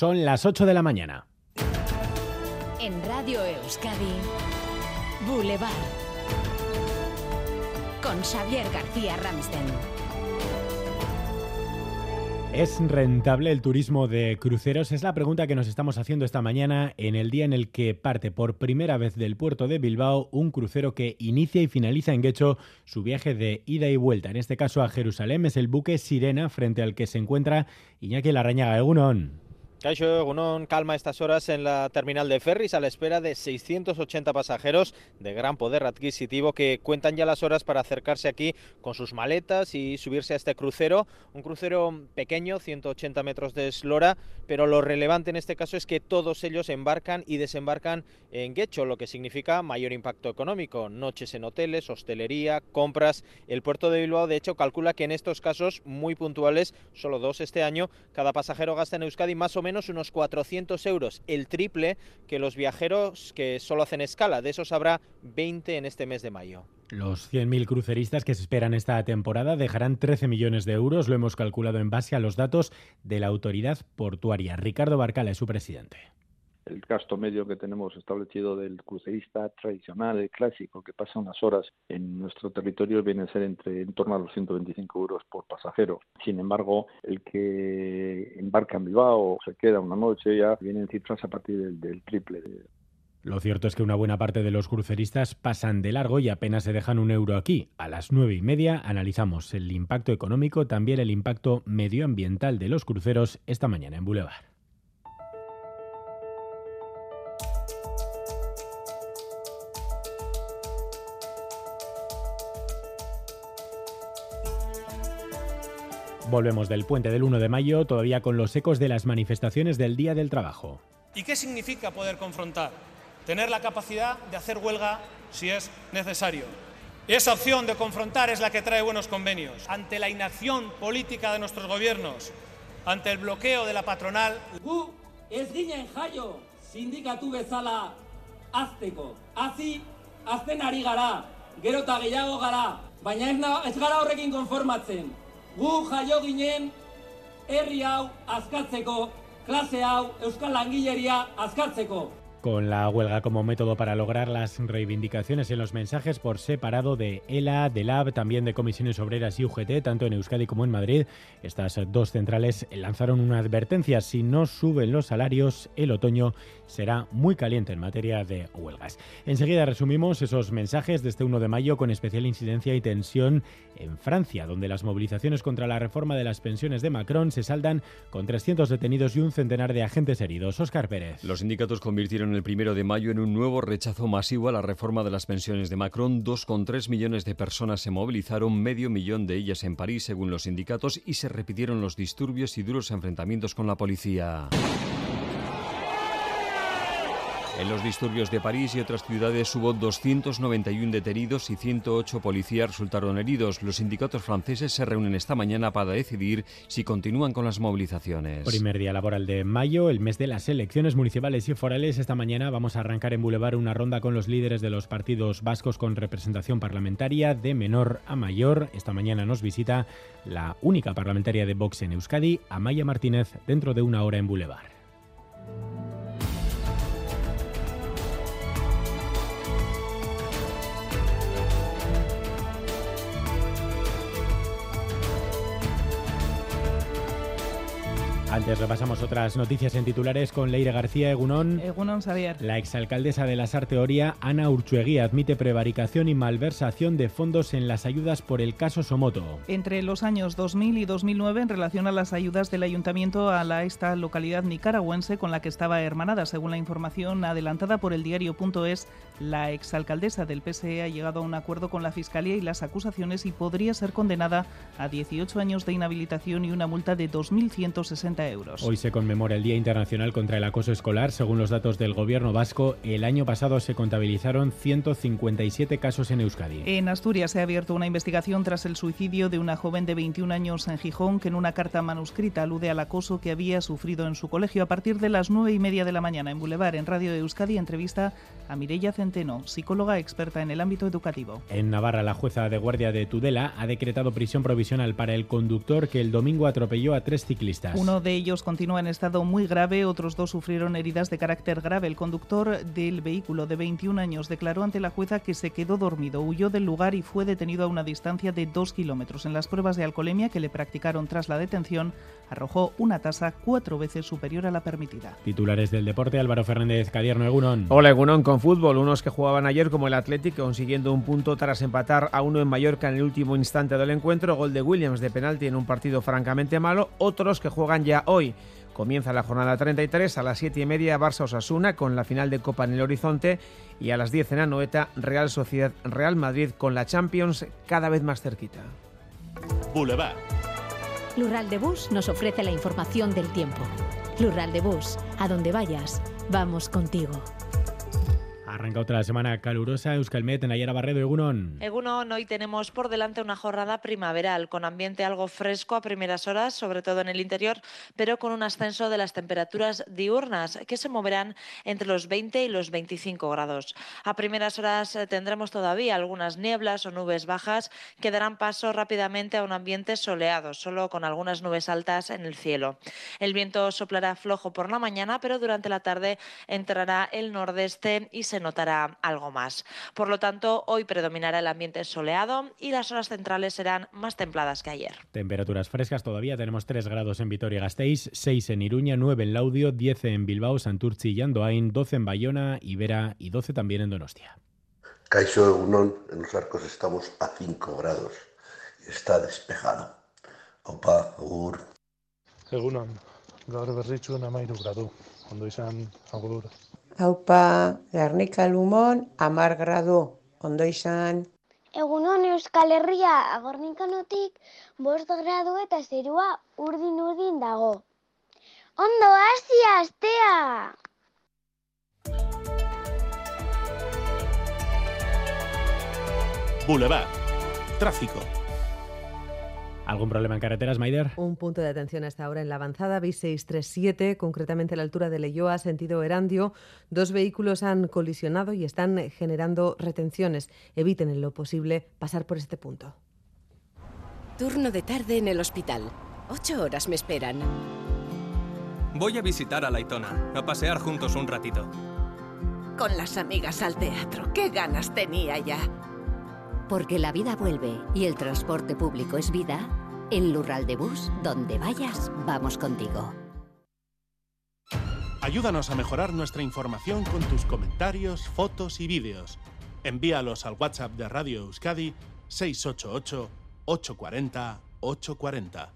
Son las 8 de la mañana. En Radio Euskadi, Boulevard. Con Xavier García Ramsten. ¿Es rentable el turismo de cruceros? Es la pregunta que nos estamos haciendo esta mañana en el día en el que parte por primera vez del puerto de Bilbao un crucero que inicia y finaliza en Guecho su viaje de ida y vuelta. En este caso a Jerusalén es el buque Sirena frente al que se encuentra Iñaki Larrañaga Egunon. Caixo Gunón calma estas horas en la terminal de ferries a la espera de 680 pasajeros de gran poder adquisitivo que cuentan ya las horas para acercarse aquí con sus maletas y subirse a este crucero. Un crucero pequeño, 180 metros de eslora, pero lo relevante en este caso es que todos ellos embarcan y desembarcan en Guecho, lo que significa mayor impacto económico. Noches en hoteles, hostelería, compras. El puerto de Bilbao, de hecho, calcula que en estos casos muy puntuales, solo dos este año, cada pasajero gasta en Euskadi más o menos menos unos 400 euros, el triple que los viajeros que solo hacen escala. De esos habrá 20 en este mes de mayo. Los 100.000 cruceristas que se esperan esta temporada dejarán 13 millones de euros, lo hemos calculado en base a los datos de la autoridad portuaria. Ricardo Barcala es su presidente el gasto medio que tenemos establecido del crucerista tradicional, el clásico, que pasa unas horas en nuestro territorio, viene a ser entre en torno a los 125 euros por pasajero. Sin embargo, el que embarca en Bilbao o se queda una noche ya vienen cifras a partir del, del triple. Lo cierto es que una buena parte de los cruceristas pasan de largo y apenas se dejan un euro aquí. A las nueve y media analizamos el impacto económico, también el impacto medioambiental de los cruceros esta mañana en Boulevard. Volvemos del puente del 1 de mayo, todavía con los ecos de las manifestaciones del Día del Trabajo. ¿Y qué significa poder confrontar? Tener la capacidad de hacer huelga si es necesario. Esa opción de confrontar es la que trae buenos convenios. Ante la inacción política de nuestros gobiernos, ante el bloqueo de la patronal. Gu ez ginen jaio sindikatu bezala azteko. Hazi azten ari gara, gero eta gehiago gara, baina ez gara horrekin konformatzen. Gu jaio ginen herri hau azkatzeko, klase hau, euskal langileria azkatzeko. con la huelga como método para lograr las reivindicaciones en los mensajes por separado de ELA, de LAB, también de Comisiones Obreras y UGT, tanto en Euskadi como en Madrid. Estas dos centrales lanzaron una advertencia, si no suben los salarios, el otoño será muy caliente en materia de huelgas. Enseguida resumimos esos mensajes de este 1 de mayo con especial incidencia y tensión en Francia, donde las movilizaciones contra la reforma de las pensiones de Macron se saldan con 300 detenidos y un centenar de agentes heridos. Oscar Pérez. Los sindicatos convirtieron el primero de mayo en un nuevo rechazo masivo a la reforma de las pensiones de Macron. 2,3 millones de personas se movilizaron, medio millón de ellas en París, según los sindicatos, y se repitieron los disturbios y duros enfrentamientos con la policía. En los disturbios de París y otras ciudades hubo 291 detenidos y 108 policías resultaron heridos. Los sindicatos franceses se reúnen esta mañana para decidir si continúan con las movilizaciones. Primer día laboral de mayo, el mes de las elecciones municipales y forales. Esta mañana vamos a arrancar en Boulevard una ronda con los líderes de los partidos vascos con representación parlamentaria de menor a mayor. Esta mañana nos visita la única parlamentaria de Vox en Euskadi, Amaya Martínez, dentro de una hora en Boulevard. Antes repasamos otras noticias en titulares con Leire García Egunón. Egunón Xavier. La exalcaldesa de la Sarteoría, Ana Urchuegui, admite prevaricación y malversación de fondos en las ayudas por el caso Somoto. Entre los años 2000 y 2009, en relación a las ayudas del ayuntamiento a la, esta localidad nicaragüense con la que estaba hermanada, según la información adelantada por el diario.es, la exalcaldesa del PSE ha llegado a un acuerdo con la Fiscalía y las acusaciones y podría ser condenada a 18 años de inhabilitación y una multa de 2.160 euros. Hoy se conmemora el Día Internacional contra el Acoso Escolar. Según los datos del Gobierno vasco, el año pasado se contabilizaron 157 casos en Euskadi. En Asturias se ha abierto una investigación tras el suicidio de una joven de 21 años en Gijón que en una carta manuscrita alude al acoso que había sufrido en su colegio. A partir de las nueve y media de la mañana en Boulevard, en Radio de Euskadi, entrevista a Mireia Centeno, psicóloga experta en el ámbito educativo. En Navarra, la jueza de guardia de Tudela ha decretado prisión provisional para el conductor que el domingo atropelló a tres ciclistas. Uno de de ellos continúa en estado muy grave, otros dos sufrieron heridas de carácter grave. El conductor del vehículo de 21 años declaró ante la jueza que se quedó dormido, huyó del lugar y fue detenido a una distancia de dos kilómetros. En las pruebas de alcoholemia que le practicaron tras la detención, arrojó una tasa cuatro veces superior a la permitida. Titulares del deporte, Álvaro Fernández Cadierno, Egunon. Hola Egunon, con fútbol, unos que jugaban ayer como el Atlético consiguiendo un punto tras empatar a uno en Mallorca en el último instante del encuentro, gol de Williams de penalti en un partido francamente malo, otros que juegan ya hoy. Comienza la jornada 33 a las 7 y media Barça Osasuna con la final de Copa en el horizonte y a las 10 en Anoeta Real Sociedad Real Madrid con la Champions cada vez más cerquita. Boulevard. Lural de Bus nos ofrece la información del tiempo. Lural de Bus, a donde vayas, vamos contigo. Arranca otra semana calurosa. Euskalmet, Nayara Barredo, Egunon. Egunon, hoy tenemos por delante una jornada primaveral con ambiente algo fresco a primeras horas, sobre todo en el interior, pero con un ascenso de las temperaturas diurnas que se moverán entre los 20 y los 25 grados. A primeras horas eh, tendremos todavía algunas nieblas o nubes bajas que darán paso rápidamente a un ambiente soleado, solo con algunas nubes altas en el cielo. El viento soplará flojo por la mañana, pero durante la tarde entrará el nordeste y se notará algo más. Por lo tanto, hoy predominará el ambiente soleado y las horas centrales serán más templadas que ayer. Temperaturas frescas todavía. Tenemos 3 grados en Vitoria-Gasteiz, 6 en Iruña, 9 en Laudio, 10 en Bilbao, Santurci y Andoain, 12 en Bayona, Ibera y 12 también en Donostia. Caixo Egunon, en los arcos estamos a 5 grados. Está despejado. Opa, agur. Egunon, gaur berritxu namairu gradu. Ondo izan, agur. Haupa, Gernika Lumon, amar gradu, ondo izan. Egunon Euskal Herria, agornikanotik, bost gradu eta zerua urdin-urdin dago. Ondo hasi astea! Boulevard. Tráfico. ¿Algún problema en carreteras, Maider? Un punto de atención hasta ahora en la avanzada B637, concretamente a la altura de Leyoa, sentido Erandio. Dos vehículos han colisionado y están generando retenciones. Eviten en lo posible pasar por este punto. Turno de tarde en el hospital. Ocho horas me esperan. Voy a visitar a Laitona, a pasear juntos un ratito. Con las amigas al teatro. ¡Qué ganas tenía ya! Porque la vida vuelve y el transporte público es vida, en Lural de Bus, donde vayas, vamos contigo. Ayúdanos a mejorar nuestra información con tus comentarios, fotos y vídeos. Envíalos al WhatsApp de Radio Euskadi 688 840 840.